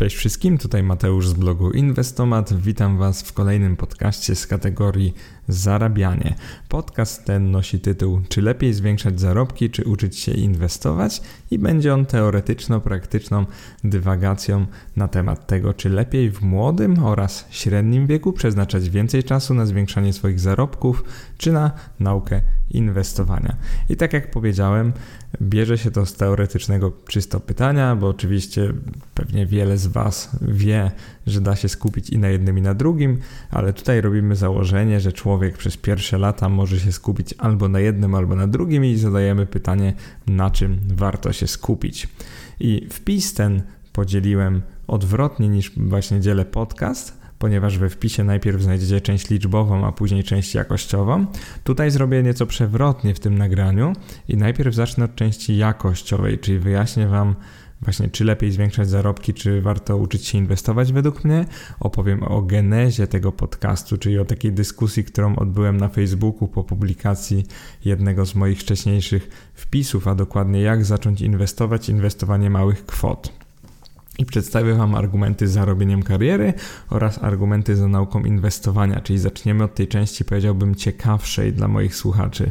Cześć wszystkim, tutaj Mateusz z blogu Inwestomat. Witam Was w kolejnym podcaście z kategorii Zarabianie. Podcast ten nosi tytuł Czy lepiej zwiększać zarobki, czy uczyć się inwestować? I będzie on teoretyczno-praktyczną dywagacją na temat tego, czy lepiej w młodym oraz średnim wieku przeznaczać więcej czasu na zwiększanie swoich zarobków, czy na naukę inwestowania. I tak jak powiedziałem, bierze się to z teoretycznego czysto pytania, bo oczywiście pewnie wiele z Was wie, że da się skupić i na jednym, i na drugim, ale tutaj robimy założenie, że człowiek przez pierwsze lata może się skupić albo na jednym, albo na drugim i zadajemy pytanie, na czym warto się skupić. I wpis ten podzieliłem odwrotnie niż właśnie dzielę podcast, ponieważ we wpisie najpierw znajdziecie część liczbową, a później część jakościową. Tutaj zrobię nieco przewrotnie w tym nagraniu i najpierw zacznę od części jakościowej, czyli wyjaśnię Wam właśnie czy lepiej zwiększać zarobki, czy warto uczyć się inwestować według mnie. Opowiem o genezie tego podcastu, czyli o takiej dyskusji, którą odbyłem na Facebooku po publikacji jednego z moich wcześniejszych wpisów, a dokładnie jak zacząć inwestować, inwestowanie małych kwot i przedstawię Wam argumenty za robieniem kariery oraz argumenty za nauką inwestowania, czyli zaczniemy od tej części, powiedziałbym, ciekawszej dla moich słuchaczy.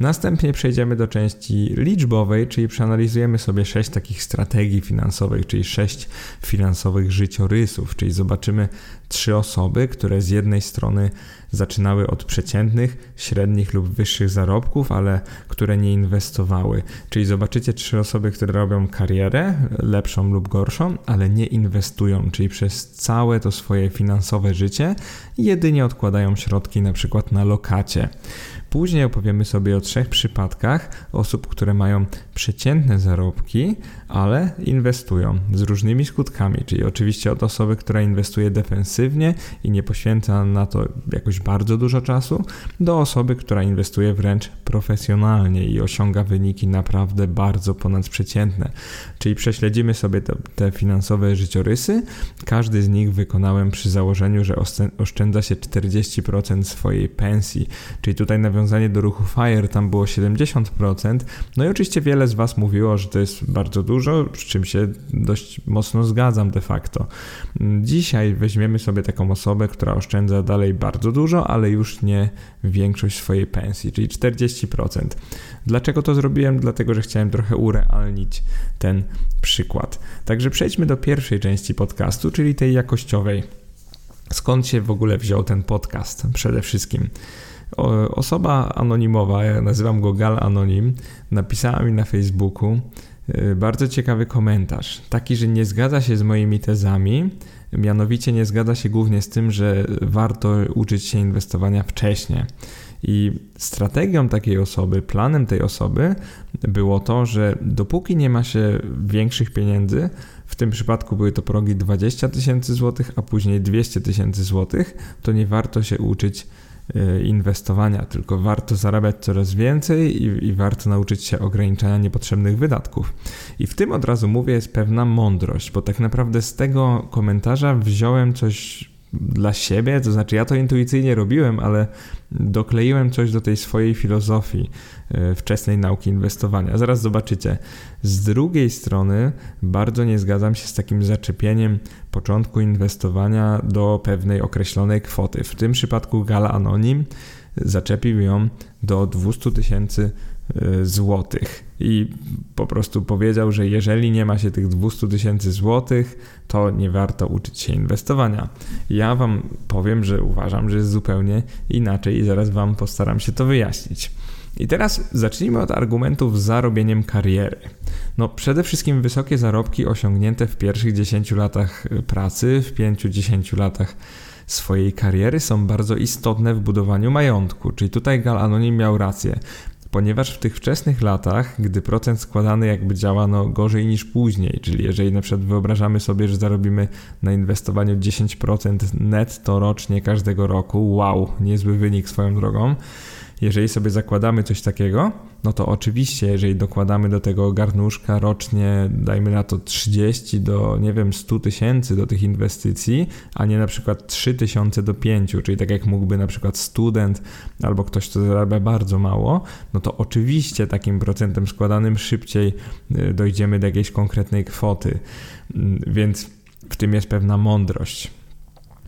Następnie przejdziemy do części liczbowej, czyli przeanalizujemy sobie sześć takich strategii finansowych, czyli sześć finansowych życiorysów, czyli zobaczymy trzy osoby, które z jednej strony zaczynały od przeciętnych, średnich lub wyższych zarobków, ale które nie inwestowały. Czyli zobaczycie trzy osoby, które robią karierę, lepszą lub gorszą, ale nie inwestują, czyli przez całe to swoje finansowe życie jedynie odkładają środki na przykład na lokacie. Później opowiemy sobie o trzech przypadkach osób, które mają przeciętne zarobki, ale inwestują z różnymi skutkami, czyli oczywiście od osoby, która inwestuje defensywnie i nie poświęca na to jakoś bardzo dużo czasu, do osoby, która inwestuje wręcz profesjonalnie i osiąga wyniki naprawdę bardzo ponadprzeciętne. Czyli prześledzimy sobie te, te finansowe życiorysy. Każdy z nich wykonałem przy założeniu, że oszczędza się 40% swojej pensji. Czyli tutaj nawiązanie do ruchu FIRE tam było 70%. No i oczywiście wiele z Was mówiło, że to jest bardzo dużo, z czym się dość mocno zgadzam de facto. Dzisiaj weźmiemy sobie taką osobę, która oszczędza dalej bardzo dużo, ale już nie większość swojej pensji, czyli 40%. Dlaczego to zrobiłem? Dlatego, że chciałem trochę urealnić ten przykład. Także przejdźmy do pierwszej części podcastu, czyli tej jakościowej. Skąd się w ogóle wziął ten podcast? Przede wszystkim. Osoba anonimowa, ja nazywam go Gal Anonim, napisała mi na Facebooku y, bardzo ciekawy komentarz. Taki, że nie zgadza się z moimi tezami, mianowicie nie zgadza się głównie z tym, że warto uczyć się inwestowania wcześniej. I strategią takiej osoby, planem tej osoby było to, że dopóki nie ma się większych pieniędzy, w tym przypadku były to progi 20 tysięcy złotych, a później 200 tysięcy złotych, to nie warto się uczyć inwestowania, tylko warto zarabiać coraz więcej i, i, warto nauczyć się ograniczania niepotrzebnych wydatków. I w tym od razu mówię, jest pewna mądrość, bo tak naprawdę z tego komentarza wziąłem coś dla siebie, to znaczy ja to intuicyjnie robiłem, ale dokleiłem coś do tej swojej filozofii e, wczesnej nauki inwestowania. Zaraz zobaczycie. Z drugiej strony bardzo nie zgadzam się z takim zaczepieniem początku inwestowania do pewnej określonej kwoty. W tym przypadku Gala Anonim zaczepił ją do 200 tysięcy e, złotych i po prostu powiedział, że jeżeli nie ma się tych 200 tysięcy złotych, to nie warto uczyć się inwestowania. Ja Wam powiem, że uważam, że jest zupełnie inaczej i zaraz Wam postaram się to wyjaśnić. I teraz zacznijmy od argumentów za robieniem kariery. No, przede wszystkim wysokie zarobki osiągnięte w pierwszych 10 latach pracy, w 5-10 latach swojej kariery są bardzo istotne w budowaniu majątku. Czyli tutaj Gal Anonim miał rację ponieważ w tych wczesnych latach, gdy procent składany jakby działano gorzej niż później, czyli jeżeli na przykład wyobrażamy sobie, że zarobimy na inwestowaniu 10% netto rocznie każdego roku, wow, niezły wynik swoją drogą, jeżeli sobie zakładamy coś takiego, no to oczywiście, jeżeli dokładamy do tego garnuszka rocznie, dajmy na to 30 do, nie wiem, 100 tysięcy do tych inwestycji, a nie na przykład 3 tysiące do 5, czyli tak jak mógłby na przykład student albo ktoś, kto zarabia bardzo mało, no to oczywiście takim procentem składanym szybciej y, dojdziemy do jakiejś konkretnej kwoty. Mm, więc w tym jest pewna mądrość.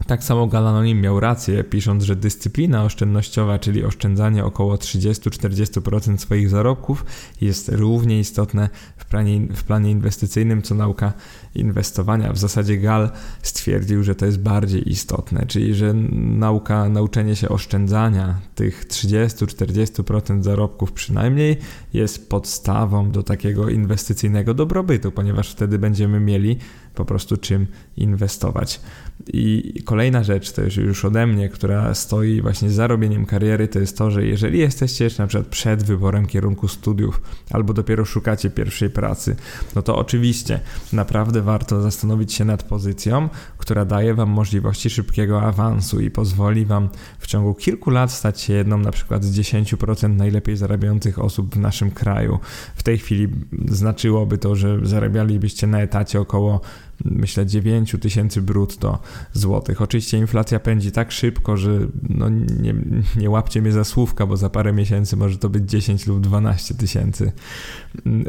Tak samo Galanonim miał rację, pisząc, że dyscyplina oszczędnościowa, czyli oszczędzanie około 30-40% swoich zarobków, jest równie istotne w planie, w planie inwestycyjnym co nauka inwestowania. W zasadzie Gal stwierdził, że to jest bardziej istotne, czyli że nauka, nauczenie się oszczędzania tych 30-40% zarobków przynajmniej jest podstawą do takiego inwestycyjnego dobrobytu, ponieważ wtedy będziemy mieli po prostu czym inwestować. I kolejna rzecz też już ode mnie, która stoi właśnie za robieniem kariery, to jest to, że jeżeli jesteście jeszcze na przykład przed wyborem kierunku studiów albo dopiero szukacie pierwszej pracy, no to oczywiście naprawdę warto zastanowić się nad pozycją, która daje Wam możliwości szybkiego awansu i pozwoli Wam w ciągu kilku lat stać się jedną na przykład z 10% najlepiej zarabiających osób w naszym kraju. W tej chwili znaczyłoby to, że zarabialibyście na etacie około myślę 9 tysięcy brutto złotych. Oczywiście inflacja pędzi tak szybko, że no nie, nie łapcie mnie za słówka, bo za parę miesięcy może to być 10 lub 12 tysięcy.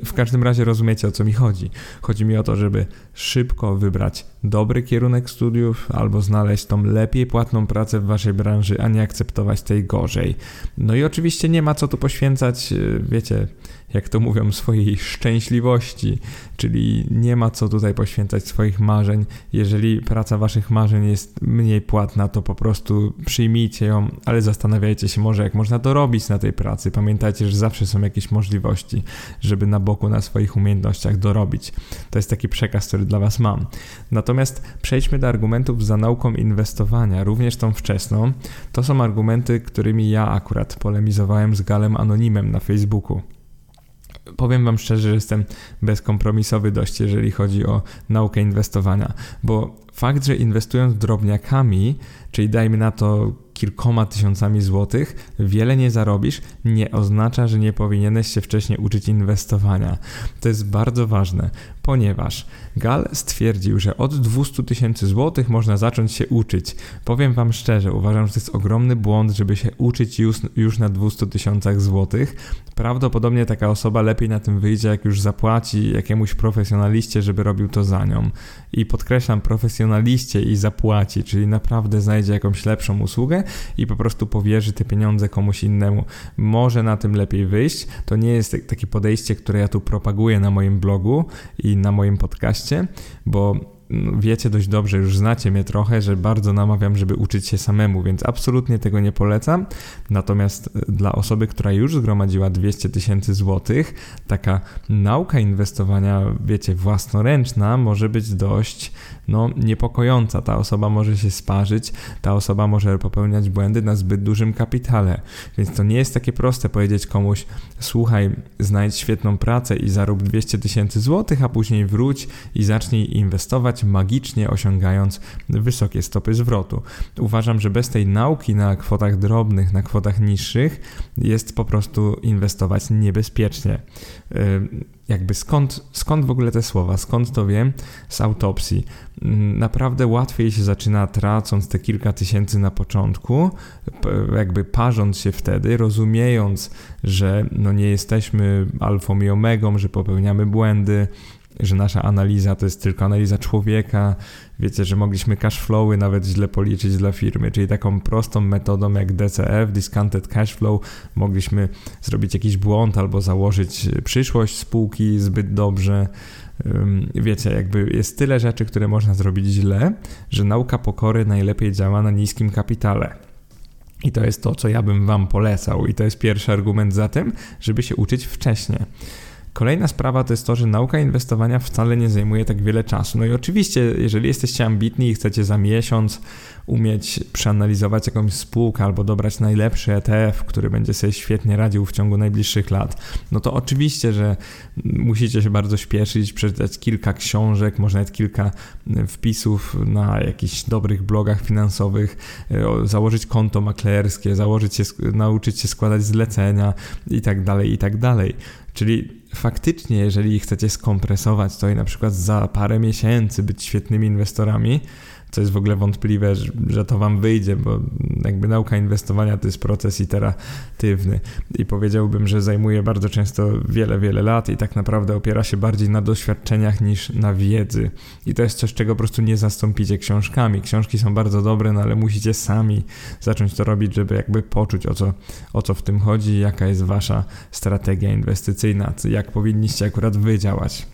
W każdym razie rozumiecie o co mi chodzi. Chodzi mi o to, żeby szybko wybrać dobry kierunek studiów albo znaleźć tą lepiej płatną pracę w waszej branży, a nie akceptować tej gorzej. No i oczywiście nie ma co tu poświęcać, wiecie, jak to mówią, swojej szczęśliwości, czyli nie ma co tutaj poświęcać swoich marzeń. Jeżeli praca waszych marzeń jest mniej płatna, to po prostu przyjmijcie ją, ale zastanawiajcie się może, jak można to robić na tej pracy. Pamiętajcie, że zawsze są jakieś możliwości, żeby na boku na swoich umiejętnościach dorobić. To jest taki przekaz, który dla was mam. Natomiast przejdźmy do argumentów za nauką inwestowania, również tą wczesną. To są argumenty, którymi ja akurat polemizowałem z Galem Anonimem na Facebooku powiem Wam szczerze, że jestem bezkompromisowy dość, jeżeli chodzi o naukę inwestowania, bo fakt, że inwestując drobniakami, czyli dajmy na to kilkoma tysiącami złotych, wiele nie zarobisz, nie oznacza, że nie powinieneś się wcześniej uczyć inwestowania. To jest bardzo ważne, ponieważ Gal stwierdził, że od 200 tysięcy złotych można zacząć się uczyć. Powiem Wam szczerze, uważam, że to jest ogromny błąd, żeby się uczyć już, już na 200 tysiącach złotych. Prawdopodobnie taka osoba lepiej na tym wyjdzie, jak już zapłaci jakiemuś profesjonaliście, żeby robił to za nią. I podkreślam, profesjonaliście i zapłaci, czyli naprawdę znajdzie jakąś lepszą usługę i po prostu powierzy te pieniądze komuś innemu. Może na tym lepiej wyjść. To nie jest takie podejście, które ja tu propaguję na moim blogu i na moim podcaście, bo no, wiecie dość dobrze, już znacie mnie trochę, że bardzo namawiam, żeby uczyć się samemu, więc absolutnie tego nie polecam. Natomiast e, dla osoby, która już zgromadziła 200 tysięcy złotych, taka nauka inwestowania, wiecie, własnoręczna może być dość no, niepokojąca. Ta osoba może się sparzyć, ta osoba może popełniać błędy na zbyt dużym kapitale. Więc to nie jest takie proste powiedzieć komuś: słuchaj, znajdź świetną pracę i zarób 200 tysięcy złotych, a później wróć i zacznij inwestować, magicznie osiągając wysokie stopy zwrotu. Uważam, że bez tej nauki na kwotach drobnych, na kwotach niższych jest po prostu inwestować niebezpiecznie jakby skąd, skąd w ogóle te słowa, skąd to wiem? Z autopsji. Mm, naprawdę łatwiej się zaczyna tracąc te kilka tysięcy na początku, jakby parząc się wtedy, rozumiejąc, że no nie jesteśmy alfą i omegą, że popełniamy błędy, że nasza analiza to jest tylko analiza człowieka. Wiecie, że mogliśmy cashflowy nawet źle policzyć dla firmy, czyli taką prostą metodą jak DCF, Discounted Cashflow, mogliśmy zrobić jakiś błąd albo założyć przyszłość spółki zbyt dobrze. Wiecie, jakby jest tyle rzeczy, które można zrobić źle, że nauka pokory najlepiej działa na niskim kapitale. I to jest to, co ja bym Wam polecał, i to jest pierwszy argument za tym, żeby się uczyć wcześniej. Kolejna sprawa to jest to, że nauka inwestowania wcale nie zajmuje tak wiele czasu. No i oczywiście, jeżeli jesteście ambitni i chcecie za miesiąc umieć przeanalizować jakąś spółkę albo dobrać najlepszy ETF, który będzie sobie świetnie radził w ciągu najbliższych lat, no to oczywiście, że musicie się bardzo śpieszyć, przeczytać kilka książek, może nawet kilka wpisów na jakichś dobrych blogach finansowych, założyć konto maklerskie, założyć się, nauczyć się składać zlecenia i tak dalej, i tak dalej. Czyli faktycznie, jeżeli chcecie skompresować to i na przykład za parę miesięcy być świetnymi inwestorami, co jest w ogóle wątpliwe, że, to wam wyjdzie, bo jakby nauka inwestowania to jest proces iteratywny i powiedziałbym, że zajmuje bardzo często wiele, wiele lat i tak naprawdę opiera się bardziej na doświadczeniach niż na wiedzy. I to jest coś, czego po prostu nie zastąpicie książkami. Książki są bardzo dobre, no ale musicie sami zacząć to robić, żeby jakby poczuć o co, o co w tym chodzi, jaka jest wasza strategia inwestycyjna, jak powinniście akurat wydziałać.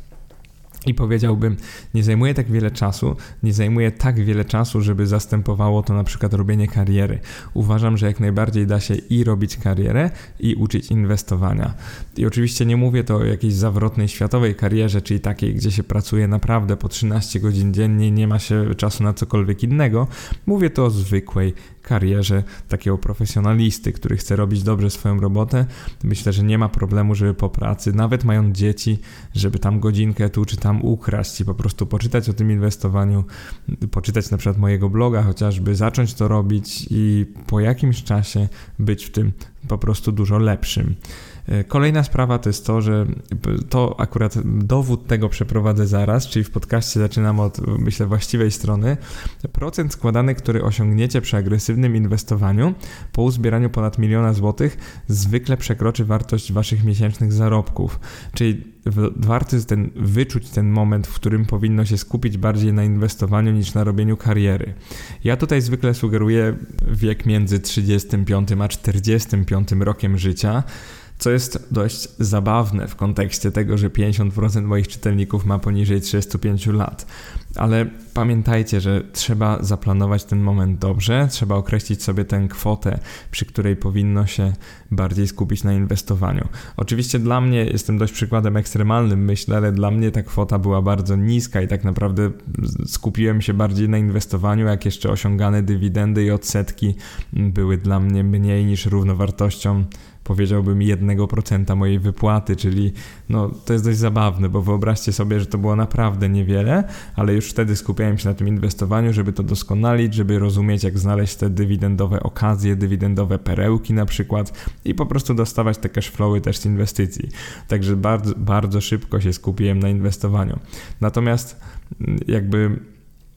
I powiedziałbym, nie zajmuje tak wiele czasu, nie zajmuje tak wiele czasu, żeby zastępowało to na przykład robienie kariery. Uważam, że jak najbardziej da się i robić karierę, i uczyć inwestowania. I oczywiście nie mówię to o jakiejś zawrotnej światowej karierze, czyli takiej, gdzie się pracuje naprawdę po 13 godzin dziennie, nie ma się czasu na cokolwiek innego. Mówię to o zwykłej karierze takiego profesjonalisty, który chce robić dobrze swoją robotę. Myślę, że nie ma problemu, żeby po pracy, nawet mając dzieci, żeby tam godzinkę tu czy tam ukraść i po prostu poczytać o tym inwestowaniu, poczytać na przykład mojego bloga, chociażby zacząć to robić i po jakimś czasie być w tym po prostu dużo lepszym. E, kolejna sprawa to jest to, że to akurat dowód tego przeprowadzę zaraz, czyli w podcaście zaczynam od, myślę, właściwej strony. Procent składany, który osiągniecie przy agresywnym inwestowaniu po uzbieraniu ponad miliona złotych zwykle przekroczy wartość waszych miesięcznych zarobków. Czyli warto jest ten, wyczuć ten moment, w którym powinno się skupić bardziej na inwestowaniu niż na robieniu kariery. Ja tutaj zwykle sugeruję wiek między 35 a 45 rokiem życia co jest dość zabawne w kontekście tego, że 50% moich czytelników ma poniżej 35 lat. Ale pamiętajcie, że trzeba zaplanować ten moment dobrze, trzeba określić sobie tę kwotę, przy której powinno się bardziej skupić na inwestowaniu. Oczywiście dla mnie, jestem dość przykładem ekstremalnym, myślę, ale dla mnie ta kwota była bardzo niska i tak naprawdę skupiłem się bardziej na inwestowaniu, jak jeszcze osiągane dywidendy i odsetki były dla mnie mniej niż równowartością powiedziałbym 1% mojej wypłaty, czyli no, to jest dość zabawne, bo wyobraźcie sobie, że to było naprawdę niewiele, ale już wtedy skupiałem się na tym inwestowaniu, żeby to doskonalić, żeby rozumieć, jak znaleźć te dywidendowe okazje, dywidendowe perełki na przykład i po prostu dostawać te cashflowy też z inwestycji. Także bardzo, bardzo szybko się skupiłem na inwestowaniu. Natomiast jakby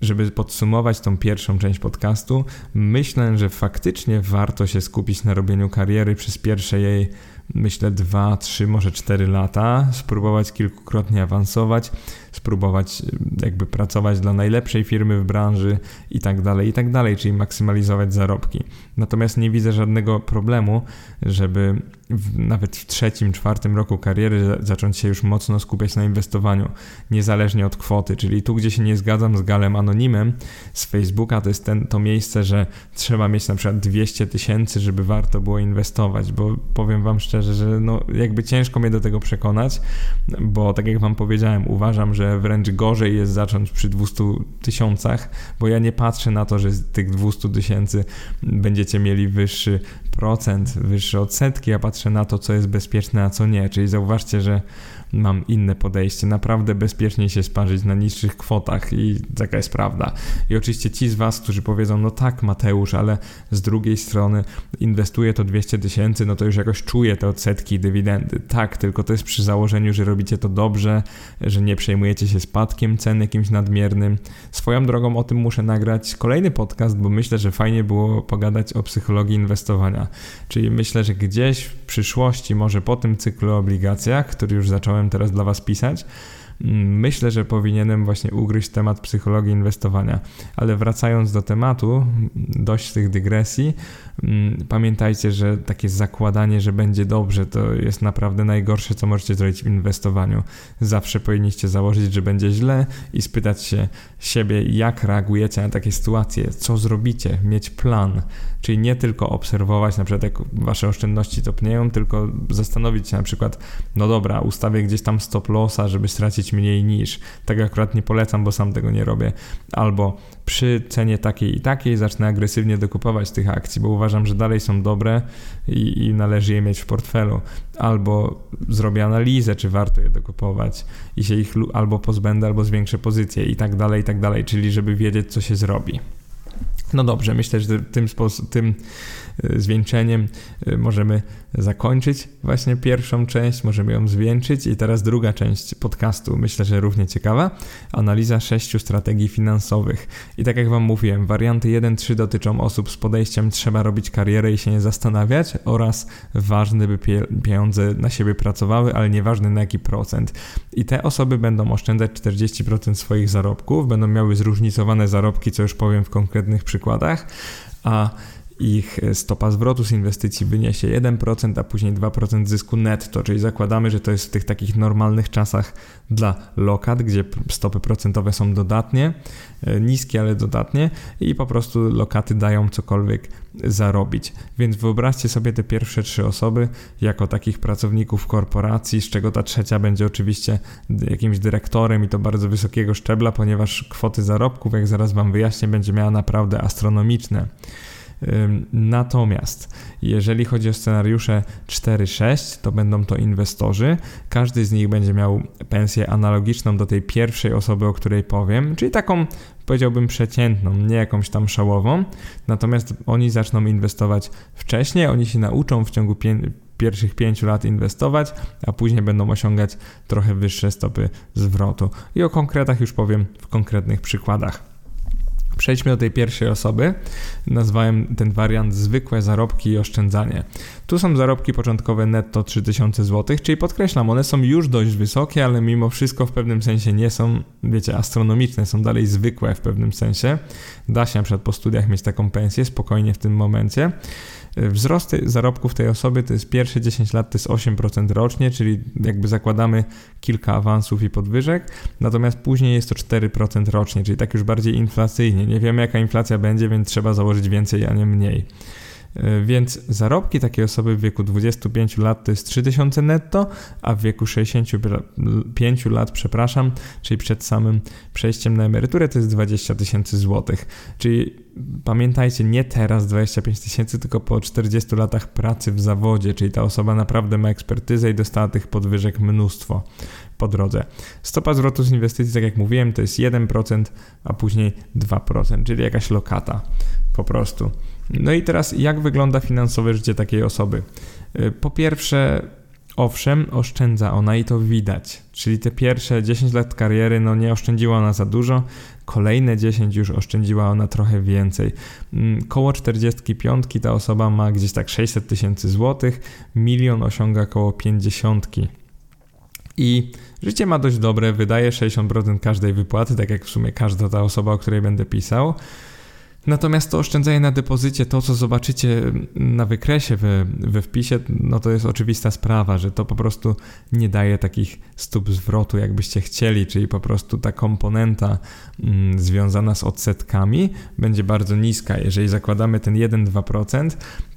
żeby podsumować tą pierwszą część podcastu, myślę, że faktycznie warto się skupić na robieniu kariery przez pierwsze jej myślę 2, 3, może 4 lata, spróbować kilkukrotnie awansować, spróbować jakby pracować dla najlepszej firmy w branży i tak dalej, i tak dalej, czyli maksymalizować zarobki. Natomiast nie widzę żadnego problemu, żeby w, nawet w trzecim, czwartym roku kariery zacząć się już mocno skupiać na inwestowaniu, niezależnie od kwoty, czyli tu, gdzie się nie zgadzam z Galem Anonimem z Facebooka, to jest ten, to miejsce, że trzeba mieć na przykład 200 tysięcy, żeby warto było inwestować, bo powiem Wam szczerze, że no, jakby ciężko mnie do tego przekonać, bo tak jak Wam powiedziałem, uważam, że wręcz gorzej jest zacząć przy 200 tysiącach, bo ja nie patrzę na to, że z tych 200 tysięcy będziecie mieli wyższy procent, wyższe odsetki, ja patrzę na to, co jest bezpieczne, a co nie. Czyli zauważcie, że mam inne podejście. Naprawdę bezpiecznie się sparzyć na niższych kwotach i taka jest prawda. I oczywiście ci z Was, którzy powiedzą, no tak Mateusz, ale z drugiej strony inwestuję to 200 tysięcy, no to już jakoś czuję te odsetki i dywidendy. Tak, tylko to jest przy założeniu, że robicie to dobrze, że nie przejmujecie się spadkiem cen jakimś nadmiernym. Swoją drogą o tym muszę nagrać kolejny podcast, bo myślę, że fajnie było pogadać o psychologii inwestowania. Czyli myślę, że gdzieś w przyszłości, może po tym cyklu obligacjach, który już zacząłem teraz dla Was pisać. Myślę, że powinienem właśnie ugryźć temat psychologii inwestowania. Ale wracając do tematu, dość tych dygresji, mm, pamiętajcie, że takie zakładanie, że będzie dobrze, to jest naprawdę najgorsze, co możecie zrobić w inwestowaniu. Zawsze powinniście założyć, że będzie źle i spytać się siebie, jak reagujecie na takie sytuacje, co zrobicie, mieć plan, czyli nie tylko obserwować, na przykład jak wasze oszczędności topnieją, tylko zastanowić się na przykład, no dobra, ustawię gdzieś tam stop lossa, żeby stracić mniej niż. Tak akurat nie polecam, bo sam tego nie robię. Albo przy cenie takiej i takiej zacznę agresywnie dokupować tych akcji, bo uważam, że dalej są dobre i, i należy je mieć w portfelu. Albo zrobię analizę, czy warto je dokupować i się ich albo pozbędę, albo zwiększę pozycję i tak dalej, i tak dalej, czyli żeby wiedzieć, co się zrobi. No dobrze, myślę, że tym, tym zwieńczeniem y, możemy zakończyć właśnie pierwszą część, możemy ją zwieńczyć i teraz druga część podcastu, myślę, że równie ciekawa, analiza sześciu strategii finansowych. I tak jak Wam mówiłem, warianty 1-3 dotyczą osób z podejściem trzeba robić karierę i się nie zastanawiać oraz ważne, by pieniądze na siebie pracowały, ale nieważne na jaki procent. I te osoby będą oszczędzać 40% swoich zarobków, będą miały zróżnicowane zarobki, co już powiem w konkretnych przykładach, a ich stopa zwrotu z inwestycji wyniesie 1%, a później 2% zysku netto, czyli zakładamy, że to jest w tych takich normalnych czasach dla lokat, gdzie stopy procentowe są dodatnie, e, niskie, ale dodatnie i po prostu lokaty dają cokolwiek zarobić. Więc wyobraźcie sobie te pierwsze trzy osoby jako takich pracowników korporacji, z czego ta trzecia będzie oczywiście jakimś dyrektorem i to bardzo wysokiego szczebla, ponieważ kwoty zarobków, jak zaraz Wam wyjaśnię, będzie miała naprawdę astronomiczne. Natomiast jeżeli chodzi o scenariusze 4-6, to będą to inwestorzy. Każdy z nich będzie miał pensję analogiczną do tej pierwszej osoby, o której powiem, czyli taką powiedziałbym przeciętną, nie jakąś tam szałową. Natomiast oni zaczną inwestować wcześniej, oni się nauczą w ciągu pierwszych pięciu lat inwestować, a później będą osiągać trochę wyższe stopy zwrotu. I o konkretach już powiem w konkretnych przykładach. Przejdźmy do tej pierwszej osoby. Nazwałem ten wariant zwykłe zarobki i oszczędzanie. Tu są zarobki początkowe netto 3000 zł, czyli podkreślam, one są już dość wysokie, ale mimo wszystko w pewnym sensie nie są, wiecie, astronomiczne, są dalej zwykłe w pewnym sensie. Da się na przykład po studiach mieć taką pensję spokojnie w tym momencie. Wzrost zarobków tej osoby to jest pierwsze 10 lat to jest 8% rocznie, czyli jakby zakładamy kilka awansów i podwyżek, natomiast później jest to 4% rocznie, czyli tak już bardziej inflacyjnie. Nie wiemy jaka inflacja będzie, więc trzeba założyć więcej, a nie mniej. E, więc zarobki takiej osoby w wieku 25 lat to jest 3000 netto, a w wieku 65 lat, przepraszam, czyli przed samym przejściem na emeryturę to jest 20 tysięcy złotych. Czyli pamiętajcie, nie teraz 25 tysięcy, tylko po 40 latach pracy w zawodzie, czyli ta osoba naprawdę ma ekspertyzę i dostała tych podwyżek mnóstwo po drodze. Stopa zwrotu z inwestycji, tak jak mówiłem, to jest 1%, a później 2%, czyli jakaś lokata po prostu. No i teraz, jak wygląda finansowe życie takiej osoby? Y, po pierwsze, owszem, oszczędza ona i to widać. Czyli te pierwsze 10 lat kariery, no nie oszczędziła ona za dużo, kolejne 10 już oszczędziła ona trochę więcej. Mm, koło 45 ta osoba ma gdzieś tak 600 tysięcy złotych, milion osiąga koło 50. I życie ma dość dobre, wydaje 60% każdej wypłaty, tak jak w sumie każda ta osoba, o której będę pisał. Natomiast to oszczędzanie na depozycie, to co zobaczycie na wykresie we, we wpisie, no to jest oczywista sprawa, że to po prostu nie daje takich stóp zwrotu, jakbyście chcieli, czyli po prostu ta komponenta mm, związana z odsetkami będzie bardzo niska. Jeżeli zakładamy ten 1-2%,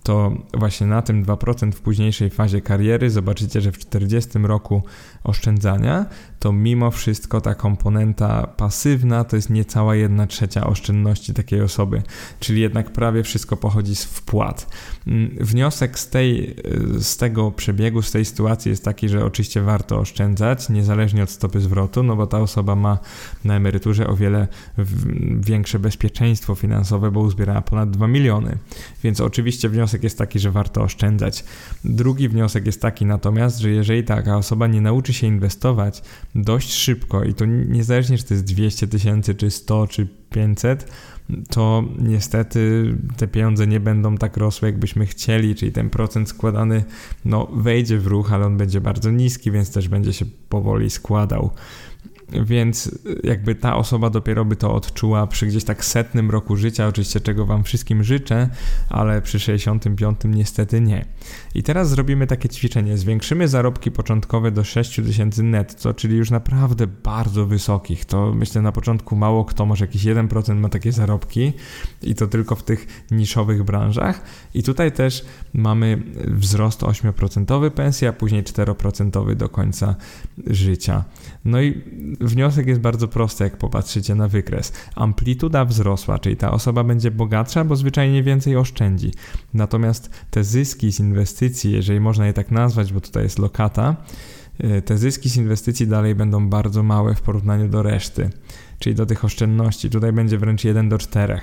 to właśnie na tym 2% w późniejszej fazie kariery zobaczycie, że w 40 roku oszczędzania, to mimo wszystko ta komponenta pasywna to jest niecała 1 trzecia oszczędności takiej osoby, czyli jednak prawie wszystko pochodzi z wpłat. Mm, wniosek z, tej, z tego przebiegu, z tej sytuacji jest taki, że oczywiście warto oszczędzać, niezależnie od stopy zwrotu, no bo ta osoba ma na emeryturze o wiele większe bezpieczeństwo finansowe, bo uzbierała ponad 2 miliony. Więc oczywiście wniosek jest taki, że warto oszczędzać. Drugi wniosek jest taki natomiast, że jeżeli taka osoba nie nauczy się inwestować dość szybko i to niezależnie, czy to jest 200 tysięcy, czy 100, czy 500, to niestety te pieniądze nie będą tak rosły, jakbyśmy chcieli, czyli ten procent składany no, wejdzie w ruch, ale on będzie bardzo niski, więc też będzie się powoli składał. Więc jakby ta osoba dopiero by to odczuła przy gdzieś tak setnym roku życia, oczywiście czego Wam wszystkim życzę, ale przy 65 niestety nie. I teraz zrobimy takie ćwiczenie. Zwiększymy zarobki początkowe do 6000 netto, czyli już naprawdę bardzo wysokich. To myślę na początku mało kto, może jakiś 1% ma takie zarobki i to tylko w tych niszowych branżach. I tutaj też mamy wzrost 8% pensji, a później 4% do końca życia. No i wniosek jest bardzo prosty, jak popatrzycie na wykres. Amplituda wzrosła, czyli ta osoba będzie bogatsza, bo zwyczajnie więcej oszczędzi. Natomiast te zyski z inwestycji, jeżeli można je tak nazwać, bo tutaj jest lokata, y, te zyski z inwestycji dalej będą bardzo małe w porównaniu do reszty, czyli do tych oszczędności. Tutaj będzie wręcz 1 do 4.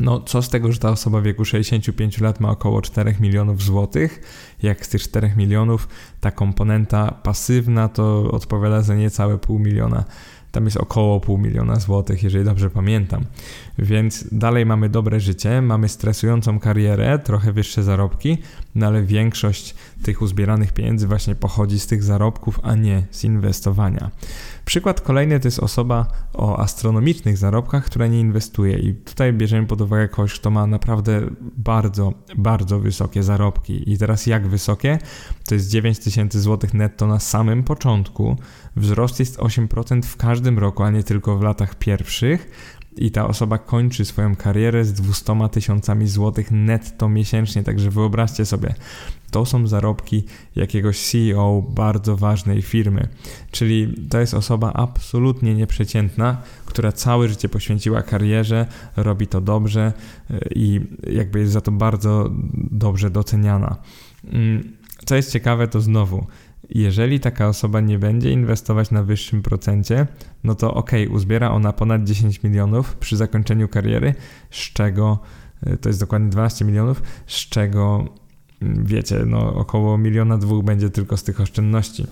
No, co z tego, że ta osoba w wieku 65 lat ma około 4 milionów złotych? Jak z tych 4 milionów ta komponenta pasywna to odpowiada za niecałe pół miliona tam jest około pół miliona złotych, jeżeli dobrze pamiętam. Więc dalej mamy dobre życie, mamy stresującą karierę, trochę wyższe zarobki, no ale większość tych uzbieranych pieniędzy właśnie pochodzi z tych zarobków, a nie z inwestowania. Przykład kolejny to jest osoba o astronomicznych zarobkach, która nie inwestuje i tutaj bierzemy pod uwagę kogoś, kto ma naprawdę bardzo, bardzo wysokie zarobki. I teraz jak wysokie? To jest 9000 zł netto na samym początku. Wzrost jest 8% w każdym roku, a nie tylko w latach pierwszych i ta osoba kończy swoją karierę z 200 tysiącami złotych netto miesięcznie. Także wyobraźcie sobie, to są zarobki jakiegoś CEO bardzo ważnej firmy. Czyli to jest osoba absolutnie nieprzeciętna, która całe życie poświęciła karierze, robi to dobrze e, i jakby jest za to bardzo dobrze doceniana. Mm, co jest ciekawe, to znowu jeżeli taka osoba nie będzie inwestować na wyższym procencie, no to ok, uzbiera ona ponad 10 milionów przy zakończeniu kariery, z czego y, to jest dokładnie 12 milionów, z czego mm, wiecie, no około miliona dwóch będzie tylko z tych oszczędności.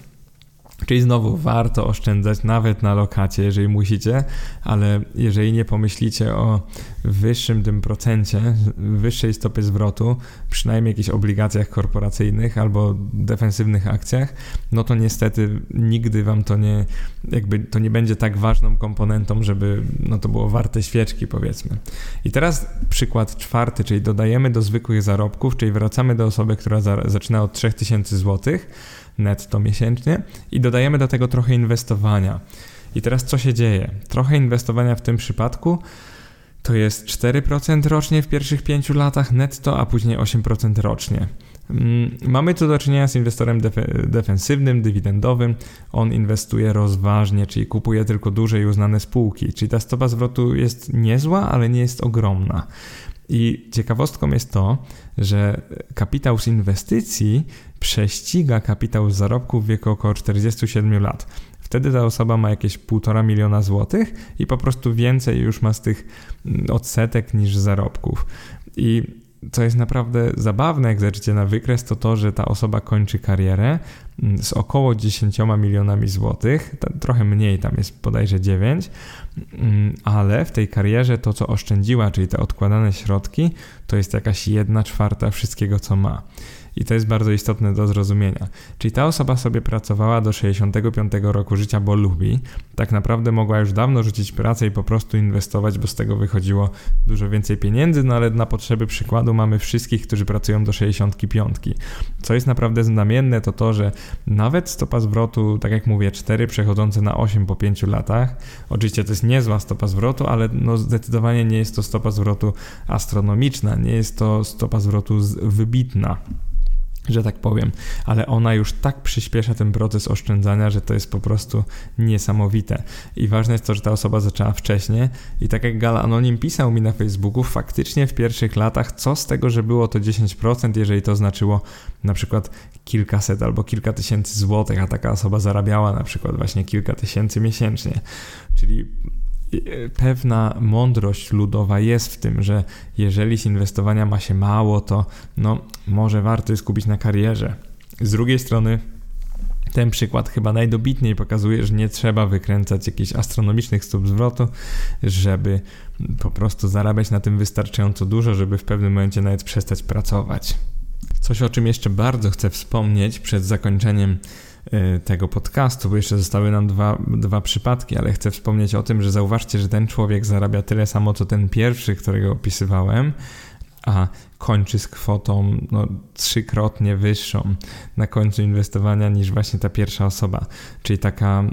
Czyli znowu warto oszczędzać nawet na lokacie, jeżeli musicie, ale jeżeli nie pomyślicie o wyższym tym procencie, wyższej stopie zwrotu, przynajmniej jakichś obligacjach korporacyjnych albo defensywnych akcjach, no to niestety nigdy wam to nie, jakby to nie będzie tak ważną komponentą, żeby no to było warte świeczki powiedzmy. I teraz przykład czwarty, czyli dodajemy do zwykłych zarobków, czyli wracamy do osoby, która za, zaczyna od 3000 złotych netto miesięcznie i dodajemy do tego trochę inwestowania. I teraz co się dzieje? Trochę inwestowania w tym przypadku to jest 4% rocznie w pierwszych 5 latach netto, a później 8% rocznie. Mm, mamy tu do czynienia z inwestorem def- defensywnym, dywidendowym. On inwestuje rozważnie, czyli kupuje tylko duże i uznane spółki. Czyli ta stopa zwrotu jest niezła, ale nie jest ogromna. I ciekawostką jest to, że kapitał z inwestycji prześciga kapitał z zarobku w wieku około 47 lat. Wtedy ta osoba ma jakieś 1,5 miliona złotych i po prostu więcej już ma z tych mm, odsetek niż zarobków. I co jest naprawdę zabawne, jak zerczycie na wykres, to to, że ta osoba kończy karierę z około 10 milionami złotych, trochę mniej, tam jest bodajże 9, mm, ale w tej karierze to, co oszczędziła, czyli te odkładane środki, to jest jakaś jedna czwarta wszystkiego, co ma. I to jest bardzo istotne do zrozumienia. Czyli ta osoba sobie pracowała do 65 roku życia, bo lubi. Tak naprawdę mogła już dawno rzucić pracę i po prostu inwestować, bo z tego wychodziło dużo więcej pieniędzy, no ale na potrzeby przykładu mamy wszystkich, którzy pracują do 65. Co jest naprawdę znamienne, to to, że nawet stopa zwrotu, tak jak mówię, 4 przechodzące na 8 po 5 latach, oczywiście to jest niezła stopa zwrotu, ale no zdecydowanie nie jest to stopa zwrotu astronomiczna, nie jest to stopa zwrotu wybitna że tak powiem, ale ona już tak przyspiesza ten proces oszczędzania, że to jest po prostu niesamowite. I ważne jest to, że ta osoba zaczęła wcześniej i tak jak Gal Anonim pisał mi na Facebooku, faktycznie w pierwszych latach, co z tego, że było to 10%, jeżeli to znaczyło na przykład kilkaset albo kilka tysięcy złotych, a taka osoba zarabiała na przykład właśnie kilka tysięcy miesięcznie. Czyli pewna mądrość ludowa jest w tym, że jeżeli z inwestowania ma się mało, to no, może warto jest kupić na karierze. Z drugiej strony, ten przykład chyba najdobitniej pokazuje, że nie trzeba wykręcać jakichś astronomicznych stóp zwrotu, żeby po prostu zarabiać na tym wystarczająco dużo, żeby w pewnym momencie nawet przestać pracować. Coś, o czym jeszcze bardzo chcę wspomnieć przed zakończeniem tego podcastu, bo jeszcze zostały nam dwa, dwa przypadki, ale chcę wspomnieć o tym, że zauważcie, że ten człowiek zarabia tyle samo, co ten pierwszy, którego opisywałem, a kończy z kwotą no, trzykrotnie wyższą na końcu inwestowania niż właśnie ta pierwsza osoba. Czyli taka,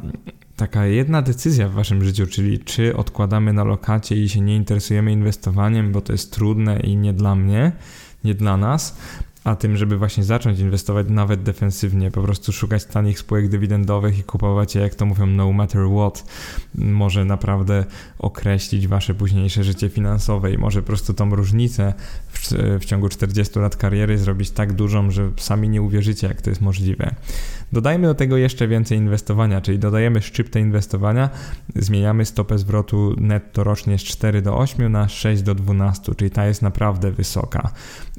taka jedna decyzja w waszym życiu, czyli czy odkładamy na lokacie i się nie interesujemy inwestowaniem, bo to jest trudne i nie dla mnie, nie dla nas, a tym, żeby właśnie zacząć inwestować nawet defensywnie, po prostu szukać tanich spółek dywidendowych i kupować je, jak to mówią, no matter what, może naprawdę określić wasze późniejsze życie finansowe i może po prostu tą różnicę w, w ciągu 40 lat kariery zrobić tak dużą, że sami nie uwierzycie, jak to jest możliwe. Dodajmy do tego jeszcze więcej inwestowania, czyli dodajemy szczyptę inwestowania, zmieniamy stopę zwrotu netto rocznie z 4 do 8 na 6 do 12, czyli ta jest naprawdę wysoka.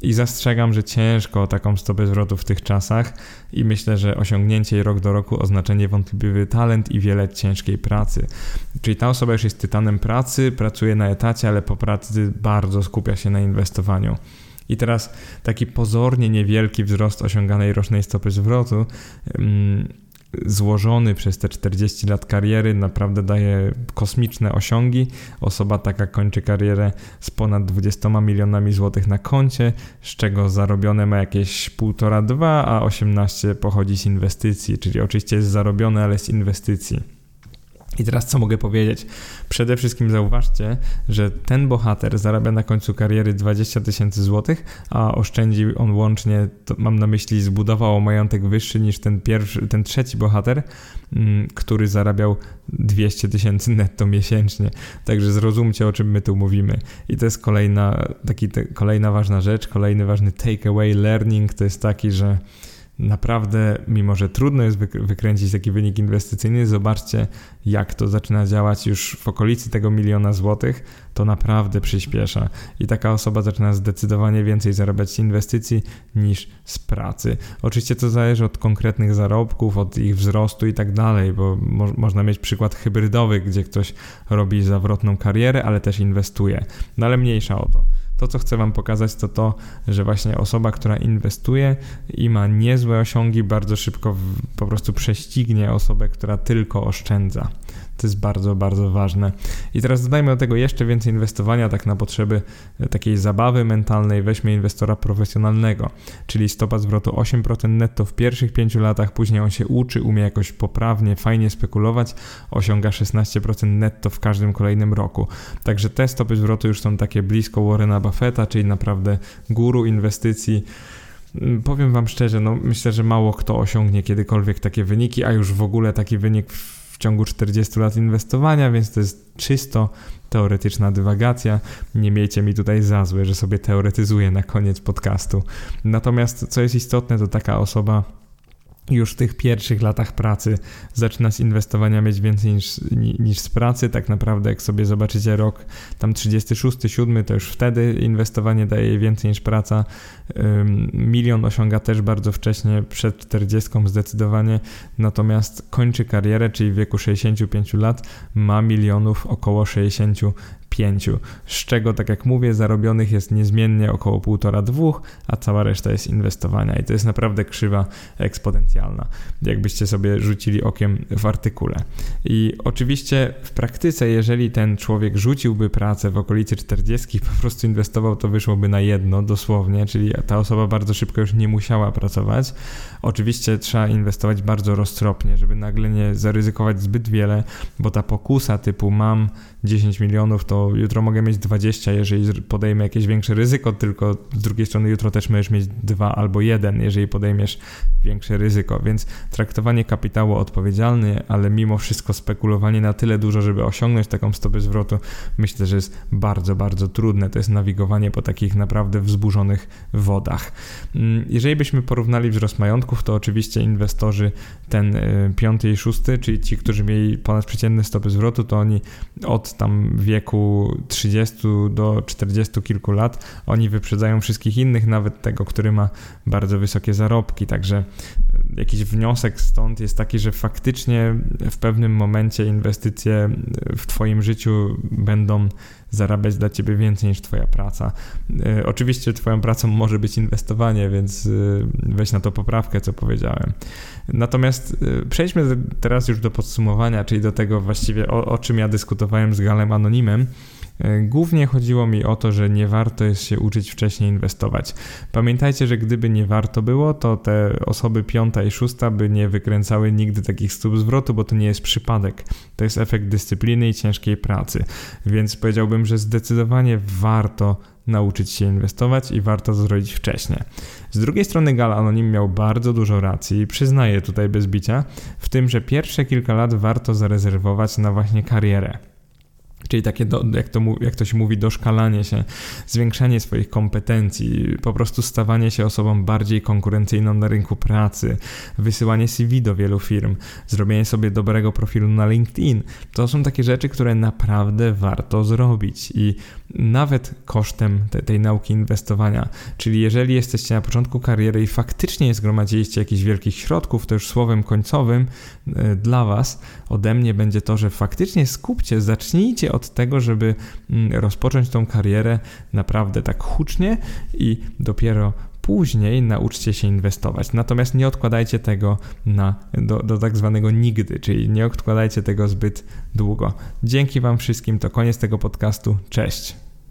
I zastrzegam, że ciężko o taką stopę zwrotu w tych czasach i myślę, że osiągnięcie jej rok do roku oznacza niewątpliwy talent i wiele ciężkiej pracy. Czyli ta osoba już jest tytanem pracy, pracuje na etacie, ale po pracy bardzo skupia się na inwestowaniu. I teraz taki pozornie niewielki wzrost osiąganej rocznej stopy zwrotu. Złożony przez te 40 lat kariery naprawdę daje kosmiczne osiągi. Osoba taka kończy karierę z ponad 20 milionami złotych na koncie, z czego zarobione ma jakieś 1,5-2, a 18 pochodzi z inwestycji, czyli oczywiście jest zarobione, ale z inwestycji. I teraz co mogę powiedzieć? Przede wszystkim zauważcie, że ten bohater zarabia na końcu kariery 20 tysięcy złotych, a oszczędzi on łącznie, mam na myśli, zbudował majątek wyższy niż ten pierwszy, ten trzeci bohater, mm, który zarabiał 200 tysięcy netto miesięcznie. Także zrozumcie, o czym my tu mówimy. I to jest kolejna, taki, te, kolejna ważna rzecz, kolejny ważny takeaway learning, to jest taki, że naprawdę, mimo że trudno jest wykręcić taki wynik inwestycyjny, zobaczcie, jak to zaczyna działać już w okolicy tego miliona złotych, to naprawdę przyspiesza. I taka osoba zaczyna zdecydowanie więcej zarabiać z inwestycji niż z pracy. Oczywiście to zależy od konkretnych zarobków, od ich wzrostu i tak dalej, bo mo można mieć przykład hybrydowy, gdzie ktoś robi zawrotną karierę, ale też inwestuje. No ale mniejsza o to. To, co chcę Wam pokazać, to to, że właśnie osoba, która inwestuje i ma niezłe osiągi, bardzo szybko po prostu prześcignie osobę, która tylko oszczędza. To jest bardzo, bardzo ważne. I teraz dodajmy do tego jeszcze więcej inwestowania, tak na potrzeby e, takiej zabawy mentalnej. Weźmy inwestora profesjonalnego, czyli stopa zwrotu 8% netto w pierwszych 5 latach, później on się uczy, umie jakoś poprawnie, fajnie spekulować, osiąga 16% netto w każdym kolejnym roku. Także te stopy zwrotu już są takie blisko Warrena Buffetta, czyli naprawdę guru inwestycji. Mm, powiem Wam szczerze, no myślę, że mało kto osiągnie kiedykolwiek takie wyniki, a już w ogóle taki wynik w ciągu 40 lat inwestowania, więc to jest czysto teoretyczna dywagacja. Nie miejcie mi tutaj za złe, że sobie teoretyzuję na koniec podcastu. Natomiast co jest istotne, to taka osoba już w tych pierwszych latach pracy zaczyna z inwestowania mieć więcej niż, niż z pracy. Tak naprawdę, jak sobie zobaczycie rok tam 36, 7, to już wtedy inwestowanie daje więcej niż praca. Milion osiąga też bardzo wcześnie, przed 40 zdecydowanie, natomiast kończy karierę, czyli w wieku 65 lat ma milionów około 60 pięciu, z czego, tak jak mówię, zarobionych jest niezmiennie około 1,5-2, a cała reszta jest inwestowania i to jest naprawdę krzywa eksponencjalna, jakbyście sobie rzucili okiem w artykule. I oczywiście w praktyce, jeżeli ten człowiek rzuciłby pracę w okolicy 40, po prostu inwestował, to wyszłoby na jedno dosłownie, czyli ta osoba bardzo szybko już nie musiała pracować. Oczywiście trzeba inwestować bardzo roztropnie, żeby nagle nie zaryzykować zbyt wiele, bo ta pokusa typu mam 10 milionów, to jutro mogę mieć 20, jeżeli podejmę jakieś większe ryzyko, tylko z drugiej strony jutro też możesz mieć 2 albo 1, jeżeli podejmiesz większe ryzyko. Więc traktowanie kapitału odpowiedzialny, ale mimo wszystko spekulowanie na tyle dużo, żeby osiągnąć taką stopę zwrotu, myślę, że jest bardzo, bardzo trudne. To jest nawigowanie po takich naprawdę wzburzonych wodach. Mm, jeżeli byśmy porównali wzrost majątków, to oczywiście inwestorzy ten y, piąty i szósty, czyli ci, którzy mieli ponad przeciętne stopy zwrotu, to oni od tam wieku 30 do 40 kilku lat, oni wyprzedzają wszystkich innych, nawet tego, który ma bardzo wysokie zarobki. Także jakiś wniosek stąd jest taki, że faktycznie w pewnym momencie inwestycje w Twoim życiu będą zarabiać dla ciebie więcej niż twoja praca. E, oczywiście twoją pracą może być inwestowanie, więc e, weź na to poprawkę, co powiedziałem. Natomiast e, przejdźmy teraz już do podsumowania, czyli do tego właściwie o, o czym ja dyskutowałem z Galem Anonimem. E, głównie chodziło mi o to, że nie warto jest się uczyć wcześniej inwestować. Pamiętajcie, że gdyby nie warto było, to te osoby piąta i szósta by nie wykręcały nigdy takich stóp zwrotu, bo to nie jest przypadek. To jest efekt dyscypliny i ciężkiej pracy. Więc powiedziałbym, że zdecydowanie warto nauczyć się inwestować i warto to zrobić wcześniej. Z drugiej strony Gal Anonim miał bardzo dużo racji i przyznaję tutaj bez bicia w tym, że pierwsze kilka lat warto zarezerwować na właśnie karierę. Czyli takie, do, jak, to, jak to się mówi, doszkalanie się, zwiększanie swoich kompetencji, po prostu stawanie się osobą bardziej konkurencyjną na rynku pracy, wysyłanie CV do wielu firm, zrobienie sobie dobrego profilu na LinkedIn. To są takie rzeczy, które naprawdę warto zrobić i nawet kosztem te, tej nauki inwestowania. Czyli jeżeli jesteście na początku kariery i faktycznie zgromadziliście jakichś wielkich środków, to już słowem końcowym e, dla Was ode mnie będzie to, że faktycznie skupcie, zacznijcie od tego, żeby mm, rozpocząć tą karierę naprawdę tak hucznie i dopiero później nauczcie się inwestować. Natomiast nie odkładajcie tego na, do, do tak zwanego nigdy, czyli nie odkładajcie tego zbyt długo. Dzięki Wam wszystkim, to koniec tego podcastu. Cześć.